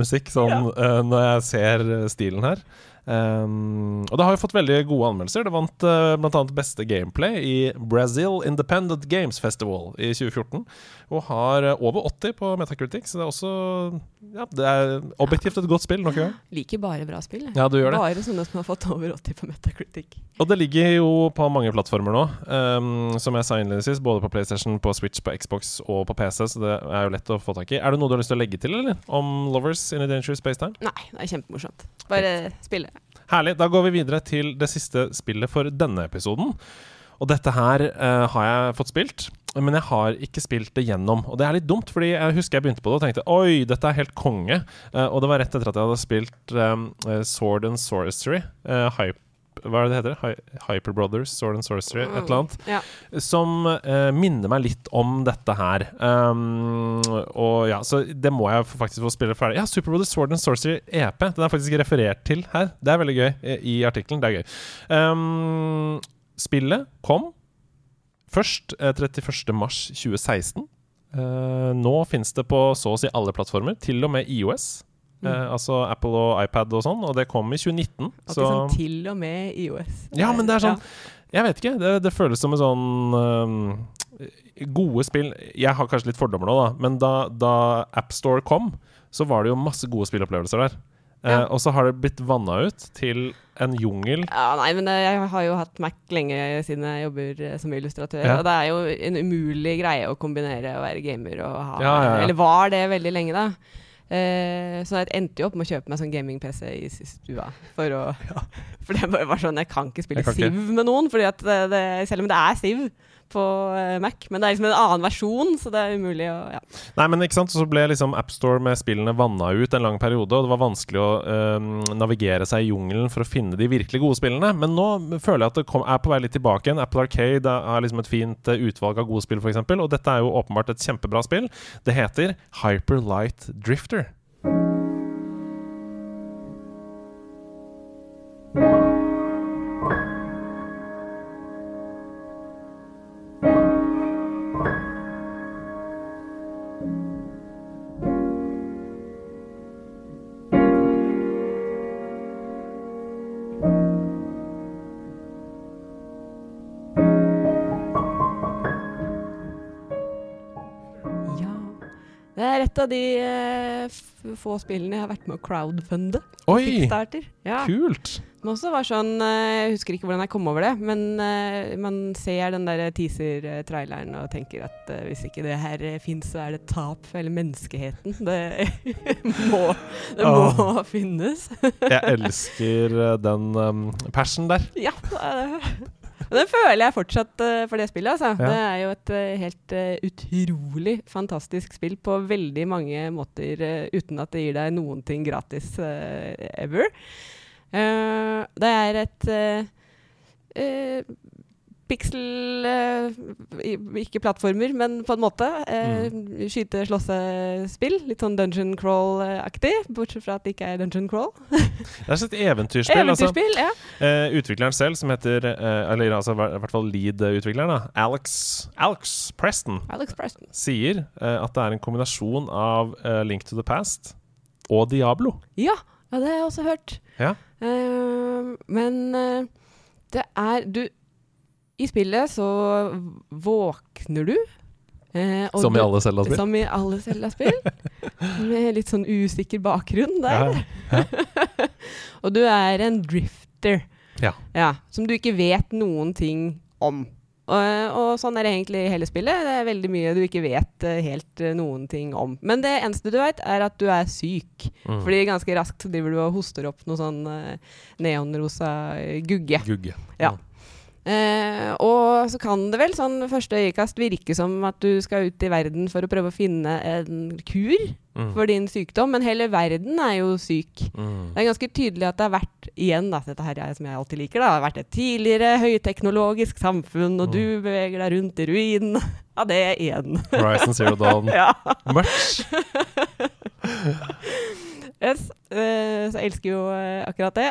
musikk sånn eh, når jeg ser eh, stilen her. Um, og det har jo fått veldig gode anmeldelser. Det vant uh, bl.a. beste gameplay i Brazil Independent Games Festival i 2014. Og har eh, over 80 på Metacritic, så det er også Ja, det er objektivt et godt spill. Nok. Liker bare bra spill. Ja, du gjør det. Bare sånne som har fått over 80 på Metacritic. Og det ligger jo på mange plattformer nå, um, som jeg sa innledningsvis. Både på PlayStation, på Switch, på Xbox og på PC, så det er jo lett å få tak i. Er det noe du har lyst til å legge til, eller? Om Lovers in a Dangerous Spacetime? Nei, det er kjempemorsomt. Bare spille. Herlig. Da går vi videre til det siste spillet for denne episoden. Og dette her uh, har jeg fått spilt, men jeg har ikke spilt det gjennom. Og det er litt dumt, fordi jeg husker jeg begynte på det og tenkte oi, dette er helt konge. Uh, og det var rett etter at jeg hadde spilt eh, Sword and Sorcery. Uh, Hype, hva er det det heter? Hyper Brothers, Sword and Sorcery, et eller annet. Ja. Som uh, minner meg litt om dette her. Um, og ja, Så det må jeg faktisk få spille ferdig. Ja, Super Brothers Sword and Sorcery EP. Den er faktisk referert til her. Det er veldig gøy i, i artikkelen. Det er gøy. Um, spillet kom først eh, 31. mars 2016. Eh, nå finnes det på så å si alle plattformer, til og med IOS. Eh, altså Apple og iPad og sånn, og det kom i 2019. Og så sånn til og med IOS. Ja, men det er sånn Jeg vet ikke. Det, det føles som en sånn um, Gode spill Jeg har kanskje litt fordommer nå, da, men da, da AppStore kom, så var det jo masse gode spillopplevelser der. Eh, Ja. og så har det blitt vanna ut til en jungel. Ja, nei, men eh, jeg har jo hatt Mac lenge siden jeg jobber eh, som illustratør. Ja. Og det er jo en umulig greie å kombinere å være gamer og ha Ja, ja. Eller var det veldig lenge, da. Eh, så jeg endte jo opp med å kjøpe meg sånn gaming-PC i stua. For å For det var sånn Jeg kan ikke spille kan Siv ikke. Med noen, fordi at det, det, selv om det er Siv på eh, Mac, men det er liksom en annen versjon, så det er umulig å ja. Nei, men ikke sant, Så ble liksom AppStore med spillene vanna ut en lang periode, og det var vanskelig å eh, navigere seg i jungelen for å finne de virkelig gode spillene. Men nå føler jeg at det kom, er på vei litt tilbake igjen. Apple Arcade er liksom et fint eh, utvalg av gode spill, f.eks. Og dette er jo åpenbart et kjempebra spill. Det heter Hyper Light Drifter. Et av de eh, få spillene jeg har vært med å crowdfunde. Oi! Kickstarter. Ja. Kult! Som også var sånn eh, Jeg husker ikke hvordan jeg kom over det, men eh, man ser den der teaser-traileren og tenker at hvis ikke det her fins, så er det tap for hele menneskeheten. Det må, det må oh. finnes. Jeg elsker den um, passion der. ja. det er det- Og det føler jeg fortsatt uh, for det spillet. Altså. Ja. Det er jo et uh, helt uh, utrolig fantastisk spill på veldig mange måter, uten at det gir deg noen ting gratis ever. Det er et Pixel eh, Ikke plattformer, men på en måte. Uh, Skyte-slåssespill. Litt sånn dungeon crawl-aktig, bortsett fra at det ikke er dungeon crawl. Det er et eventyrspill. altså. Ja. Eh, utvikleren selv, som heter eh, Eller altså, i hvert fall lead-utvikleren, Alex, Alex Preston, Alex Preston. sier eh, at det er en kombinasjon av eh, Link to the Past og Diablo. Ja, ja, det har jeg også hørt. Ja. Eh, men eh, det er Du I spillet så våkner du. eh, og Som i alle Zelda-spill. Som i alle Zelda-spill. med litt sånn usikker bakgrunn der. Ja. og du er en drifter. Ja. Som du ikke vet noen ting om. Og, og sånn er det egentlig i hele spillet. Det er veldig mye du ikke vet uh, helt uh, noen ting om. Men det eneste du vet, er at du er syk. Mm. Fordi ganske raskt driver du og hoster opp noe sånn uh, neonrosa eh, gugge. Gugge. Ja. Eh, og så kan det vel sånn første øyekast virke som at du skal ut i verden for å prøve å finne en kur Mm. for din sykdom, men hele verden er jo syk. Mm. Det er ganske tydelig at det har vært igjen, da, dette her er som jeg alltid liker, da, det har vært et tidligere høyteknologisk samfunn, og Mm. du beveger deg rundt i ruinen av det er igjen. Horizon Zero Dawn. ja. Yes. eh, så jeg elsker jo eh, akkurat det.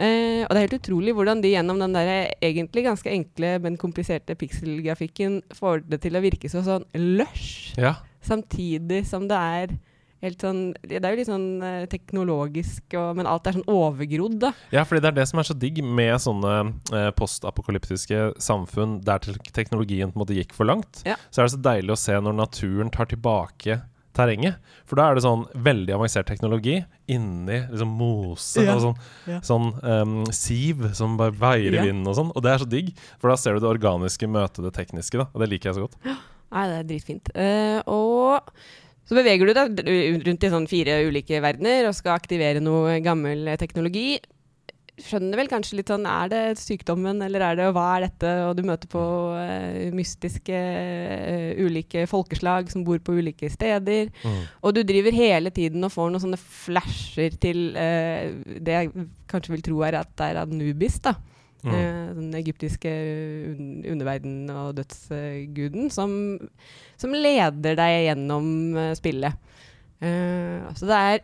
Eh, og det er helt utrolig hvordan de gjennom den der egentlig ganske enkle, men kompliserte pikselgrafikken får det til å virke så sånn lush, Ja. samtidig som det er helt sånn Det er jo litt sånn eh, teknologisk, og, men alt er sånn overgrodd, da. ja, fordi det er det som er så digg med sånne eh, postapokalyptiske samfunn der teknologien på en måte gikk for langt. Ja. Så er det så deilig å se når naturen tar tilbake terrenget. For da er det sånn veldig avansert teknologi inni liksom mose Ja. og sånn, Ja. sånn um, siv som bare veier Ja. i vinden og sånn. Og det er så digg, for da ser du det organiske møte det tekniske, da. Og det liker jeg så godt. Nei, det er dritfint. Uh, og så beveger du deg rundt i sånn fire ulike verdener og skal aktivere noe gammel teknologi. Skjønner vel kanskje litt sånn Er det sykdommen, eller er det Hva er dette? Og du møter på uh, mystiske uh, ulike folkeslag som bor på ulike steder. Mm. Og du driver hele tiden og får noen sånne flasher til uh, det jeg kanskje vil tro er at det er Anubis, da. Mm. Den egyptiske un underverden og dødsguden, som, som leder deg gjennom spillet. Så det er,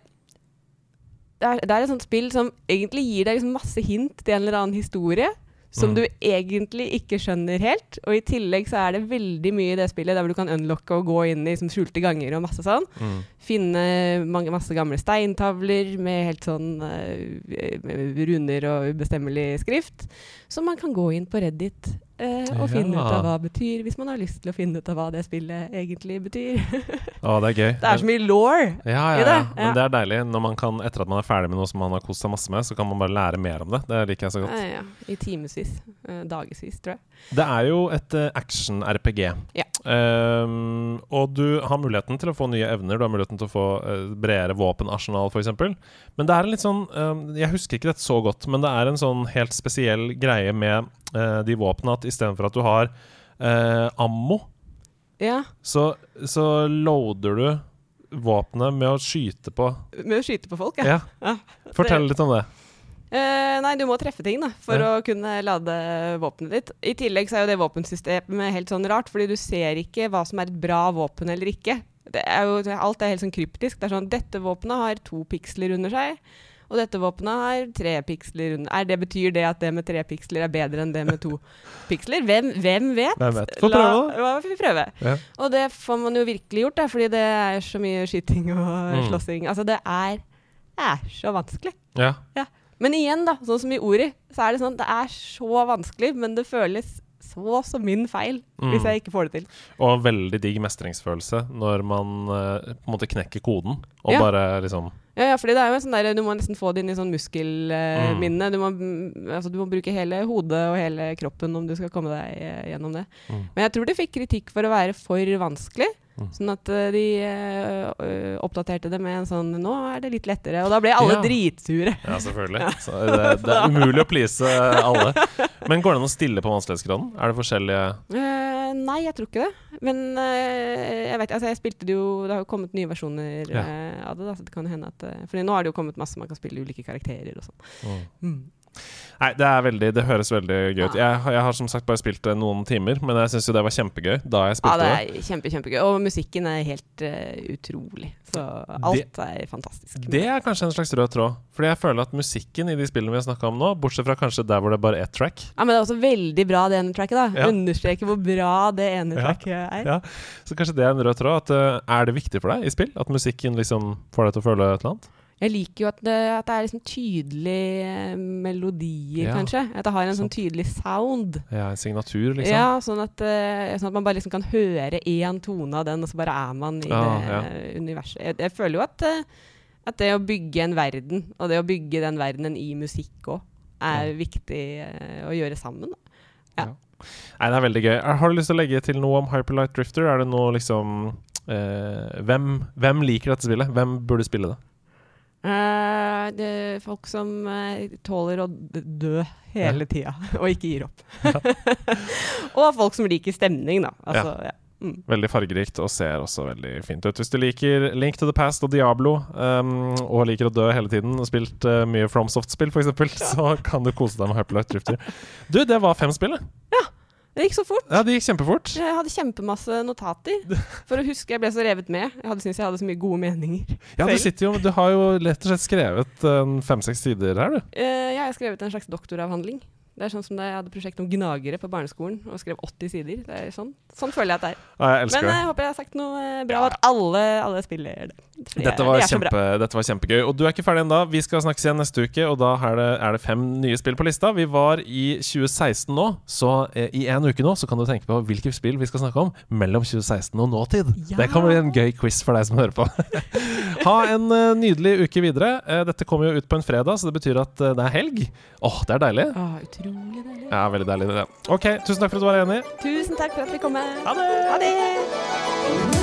det er Det er et sånt spill som egentlig gir deg liksom masse hint til en eller annen historie. Som Mm. du egentlig ikke skjønner helt. Og i tillegg så er det veldig mye i det spillet der hvor du kan unlocke og gå inn i liksom, skjulte ganger og masse sånn. Mm. Finne mange, masse gamle steintavler med helt sånn uh, med runer og ubestemmelig skrift. Så man kan gå inn på Reddit eh, og finne ut av hva det betyr, hvis man har lyst til å finne ut av hva det spillet egentlig betyr. Å, det er gøy. Det er så mye law! ja, ja, i ja. det, Men det er deilig når man kan, etter at man er ferdig med noe som man har kost seg masse med, så kan man bare lære mer om det. Det liker jeg så godt. Ja, ja. I timevis. Eh, Dagevis, tror jeg. Det er jo et eh, action-RPG. Ja. Ehm, og du har muligheten til å få nye evner. Du har muligheten til å få uh, bredere våpenarsenal, f.eks. Men det er en litt sånn um, Jeg husker ikke dette så godt, men det er en sånn helt spesiell greie med uh, de våpnene at istedenfor at du har uh, ammo, Ja, så, så loader du våpenet med å skyte på Med å skyte på folk, ja. Ja. Ja. Fortell litt om det. Uh, nei, du må treffe ting da, for Ja. å kunne lade våpenet ditt. I tillegg så er jo det våpensystemet helt sånn rart, fordi du ser ikke hva som er et bra våpen eller ikke. Det er jo, alt er helt sånn kryptisk. Det er sånn, Dette våpenet har to piksler under seg, og dette våpenet har tre piksler under er det Betyr det at det med tre piksler er bedre enn det med to piksler? Hvem, hvem vet? Hvem vet? Få prøve. La, vi prøve. Ja. Og det får man jo virkelig gjort, da, fordi det er så mye skyting og Mm. slåssing. Altså, det er, er så vanskelig. Ja. Men igjen, da, sånn som i Ori, så er det sånn det er så vanskelig, men det føles så som min feil Mm. hvis jeg ikke får det til. Og veldig digg mestringsfølelse når man uh, på en måte knekker koden og Ja. bare liksom Ja, ja, fordi det er jo en sånn der, Du må nesten få det inn i sånn muskelminne. Du, må, mm, altså, du må bruke hele hodet og hele kroppen om du skal komme deg eh, gjennom det. Mm. Men jeg tror det fikk kritikk for å være for vanskelig. Mm. Sånn at eh, de uh, oppdaterte det med en sånn Nå er det litt lettere. Og da ble alle Ja. dritsure. Ja, selvfølgelig. Så det, det er umulig å please alle. Men går det an å stille på vanskelighetsgraden? Er det forskjellige uh, nei, jeg tror ikke det. Men uh, jeg vet altså jeg spilte det jo Det har jo kommet nye versjoner Ja. eh, av det. Da, så det kan hende at uh, Fordi nå har det jo kommet masse man kan spille ulike karakterer og sånn. Mm. Nei, det er veldig Det høres veldig gøy ut. Jeg, har- jeg har som sagt bare spilt det noen timer, men jeg syns jo det var kjempegøy da jeg spilte det det. er kjempe, kjempegøy. Og musikken er helt uh, utrolig. Så alt er fantastisk. Det er kanskje en slags rød tråd. Fordi jeg føler at musikken i de spillene vi har snakka om nå, bortsett fra kanskje der hvor det bare er ett track Ja, Men det er også veldig bra det ene tracket, da. Ja. Understreker hvor bra det ene Ja. tracket er. Ja, Så kanskje det er en rød tråd. At, uh, er det viktig for deg i spill? At musikken liksom får deg til å føle et eller annet? Jeg liker jo at det, at det er liksom tydelige eh, melodier, Ja. kanskje. At det har en sånn tydelig sound. Ja, en signatur, liksom? Ja, sånn at, eh, sånn at man bare liksom kan høre én tone av den, og så bare er man i Ja, det ja. universet. Jeg, jeg føler jo at, eh, at det å bygge en verden, og det å bygge den verdenen i musikk òg, er viktig å gjøre sammen. Da. Nei, det er veldig gøy. Har du lyst til å legge til noe om Hyperlight Drifter? Er det noe liksom eh, hvem, hvem liker dette spillet? Hvem burde spille det? Eh, det er folk som uh, tåler å dø hele tida, og ikke gir opp. og folk som liker stemning, da. Altså, ja. Mm. Veldig fargerikt og ser også veldig fint ut. Hvis du liker Link to the Past og Diablo um, og liker å dø hele tiden og spilt uh, mye FromSoft-spill f.eks., så kan du kose deg med Hyperlight Drifter. Du, det var fem spill, det. Det gikk så fort. Ja, det gikk kjempefort. Jeg hadde kjempemasse notater. For å huske, jeg ble så revet med. Jeg hadde syntes jeg hadde så mye gode meninger. Ja, du jo Du har jo rett og slett skrevet uh, fem-seks sider her, du. Ja, jeg har skrevet en slags doktoravhandling. Det er sånn som da jeg hadde prosjekt om gnagere på barneskolen og skrev 80 sider. Det er sånn. sånn føler jeg at det er. Ja, jeg Men jeg håper jeg har sagt noe eh, bra, og at alle, alle spiller det. Dette var, de så bra. kjempe, dette var kjempegøy. Og du er ikke ferdig ennå. Vi skal snakkes igjen neste uke, og da er det, er det fem nye spill på lista. Vi var i 2016 nå, så eh, i en uke nå så kan du tenke på hvilke spill vi skal snakke om mellom 2016 og nåtid. Ja. Det kan bli en gøy quiz for deg som hører på. ha en eh, nydelig uke videre. Eh, dette kommer jo ut på en fredag, så det betyr at eh, det er helg. Åh, det er deilig. Åh, utrolig deilig. Ja, veldig deilig. det. Ok, tusen takk for at du var enig. Tusen takk for at vi kom med. Ha det! Ha det!